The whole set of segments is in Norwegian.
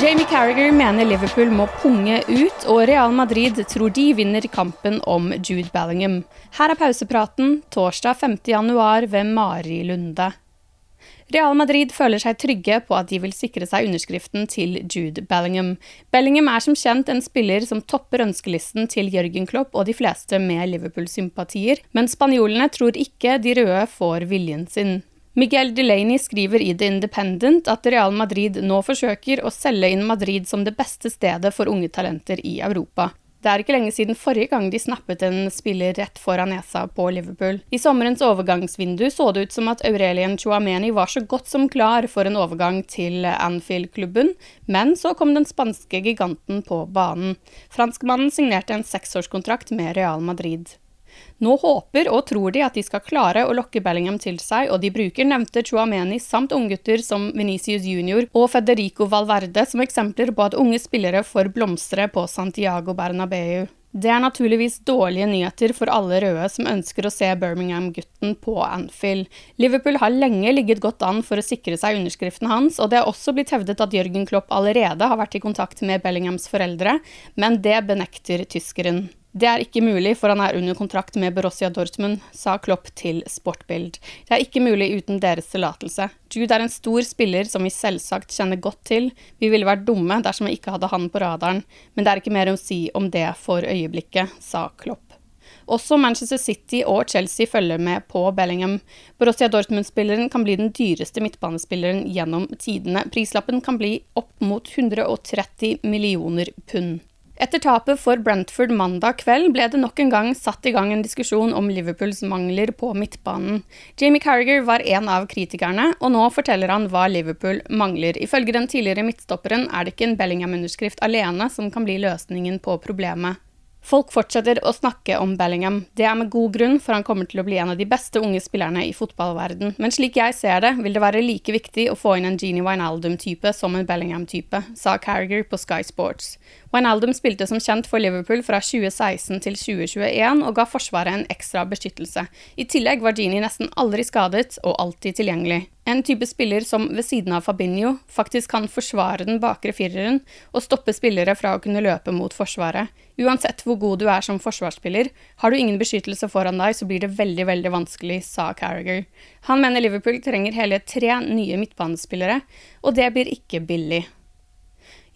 Jamie Carragher mener Liverpool må punge ut, og Real Madrid tror de vinner kampen om Jude Bellingham. Her er pausepraten torsdag 5. januar ved Mari Lunde. Real Madrid føler seg trygge på at de vil sikre seg underskriften til Jude Bellingham. Bellingham er som kjent en spiller som topper ønskelisten til Jørgen Klopp og de fleste med Liverpool-sympatier, men spanjolene tror ikke de røde får viljen sin. Miguel Delaney skriver i The Independent at Real Madrid nå forsøker å selge inn Madrid som det beste stedet for unge talenter i Europa. Det er ikke lenge siden forrige gang de snappet en spiller rett foran nesa på Liverpool. I sommerens overgangsvindu så det ut som at Aurelien Chouameni var så godt som klar for en overgang til Anfield-klubben, men så kom den spanske giganten på banen. Franskmannen signerte en seksårskontrakt med Real Madrid. Nå håper og tror de at de skal klare å lokke Bellingham til seg, og de bruker nevnte Chuameni samt unggutter som Venicius Junior og Federico Valverde som eksempler på at unge spillere får blomstre på Santiago Bernabeu. Det er naturligvis dårlige nyheter for alle røde som ønsker å se Birmingham-gutten på Anfield. Liverpool har lenge ligget godt an for å sikre seg underskriften hans, og det er også blitt hevdet at Jørgen Klopp allerede har vært i kontakt med Bellinghams foreldre, men det benekter tyskeren. Det er ikke mulig, for han er under kontrakt med Borussia Dortmund, sa Klopp til Sportbild. Det er ikke mulig uten deres tillatelse. Jude er en stor spiller som vi selvsagt kjenner godt til. Vi ville vært dumme dersom vi ikke hadde han på radaren, men det er ikke mer å si om det for øyeblikket, sa Klopp. Også Manchester City og Chelsea følger med på Bellingham. Borussia Dortmund-spilleren kan bli den dyreste midtbanespilleren gjennom tidene. Prislappen kan bli opp mot 130 millioner pund. Etter tapet for Brentford mandag kveld ble det nok en gang satt i gang en diskusjon om Liverpools mangler på midtbanen. Jamie Carragher var en av kritikerne, og nå forteller han hva Liverpool mangler. Ifølge den tidligere midtstopperen er det ikke en Bellingham-underskrift alene som kan bli løsningen på problemet. Folk fortsetter å snakke om Bellingham. Det er med god grunn, for han kommer til å bli en av de beste unge spillerne i fotballverden. Men slik jeg ser det, vil det være like viktig å få inn en Genie Wijnaldum-type som en Bellingham-type, sa Carragher på Sky Sports. Wijnaldum spilte som kjent for Liverpool fra 2016 til 2021 og ga Forsvaret en ekstra beskyttelse. I tillegg var Genie nesten aldri skadet og alltid tilgjengelig. En type spiller som ved siden av Fabinho faktisk kan forsvare den bakre fireren og stoppe spillere fra å kunne løpe mot Forsvaret. Uansett hvor god du er som forsvarsspiller, har du ingen beskyttelse foran deg, så blir det veldig, veldig vanskelig, sa Carragher. Han mener Liverpool trenger hele tre nye midtbanespillere, og det blir ikke billig.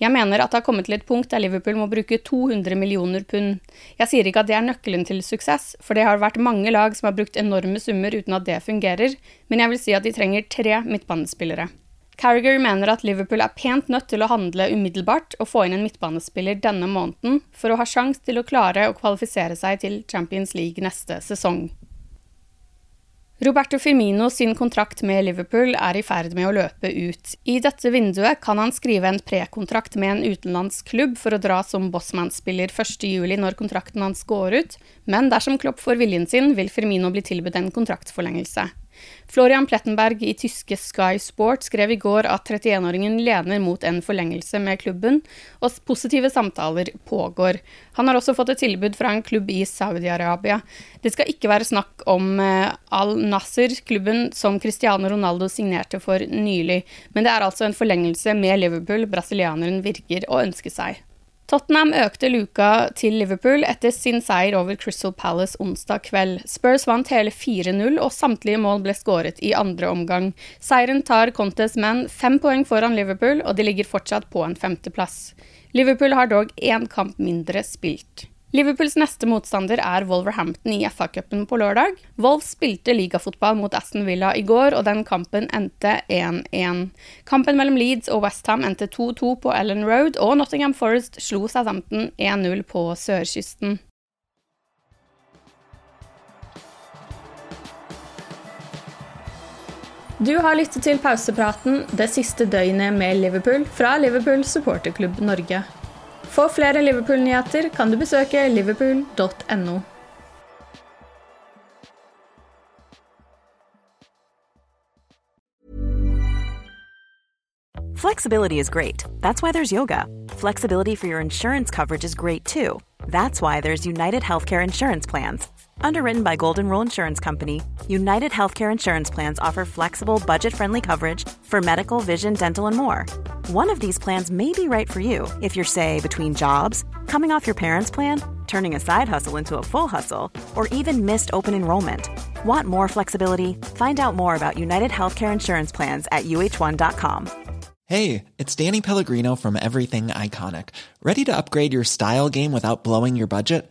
Jeg mener at det har kommet til et punkt der Liverpool må bruke 200 millioner pund. Jeg sier ikke at det er nøkkelen til suksess, for det har vært mange lag som har brukt enorme summer uten at det fungerer, men jeg vil si at de trenger tre midtbanespillere. Carragher mener at Liverpool er pent nødt til å handle umiddelbart og få inn en midtbanespiller denne måneden for å ha sjanse til å klare å kvalifisere seg til Champions League neste sesong. Roberto Firmino sin kontrakt med Liverpool er i ferd med å løpe ut. I dette vinduet kan han skrive en prekontrakt med en utenlandsk klubb for å dra som bossman-spiller 1.7 når kontrakten hans går ut, men dersom Klopp får viljen sin, vil Firmino bli tilbudt en kontraktsforlengelse. Florian Plettenberg i tyske Sky Sport skrev i går at 31-åringen lener mot en forlengelse med klubben, og positive samtaler pågår. Han har også fått et tilbud fra en klubb i Saudi-Arabia. Det skal ikke være snakk om eh, Al Nasser, klubben som Cristiano Ronaldo signerte for nylig, men det er altså en forlengelse med Liverpool brasilianeren virker å ønske seg. Tottenham økte luka til Liverpool etter sin seier over Crystal Palace onsdag kveld. Spurs vant hele 4-0, og samtlige mål ble skåret i andre omgang. Seieren tar Contes menn fem poeng foran Liverpool, og de ligger fortsatt på en femteplass. Liverpool har dog én kamp mindre spilt. Liverpools neste motstander er Wolverhampton i FA-cupen på lørdag. Wolves spilte ligafotball mot Aston Villa i går, og den kampen endte 1-1. Kampen mellom Leeds og Westham endte 2-2 på Ellen Road, og Nottingham Forest slo Southampton 1-0 på sørkysten. Du har lyttet til pausepraten det siste døgnet med Liverpool fra Liverpool supporterklubb Norge. For flere Liverpool-nyheter kan du besøke liverpool.no. Flexibility is great. That's why there's yoga. Flexibility for your insurance coverage is great too. That's why there's United Healthcare Insurance Plans. Underwritten by Golden Rule Insurance Company, United Healthcare Insurance Plans offer flexible, budget friendly coverage for medical, vision, dental, and more. One of these plans may be right for you if you're, say, between jobs, coming off your parents' plan, turning a side hustle into a full hustle, or even missed open enrollment. Want more flexibility? Find out more about United Healthcare Insurance Plans at uh1.com. Hey, it's Danny Pellegrino from Everything Iconic. Ready to upgrade your style game without blowing your budget?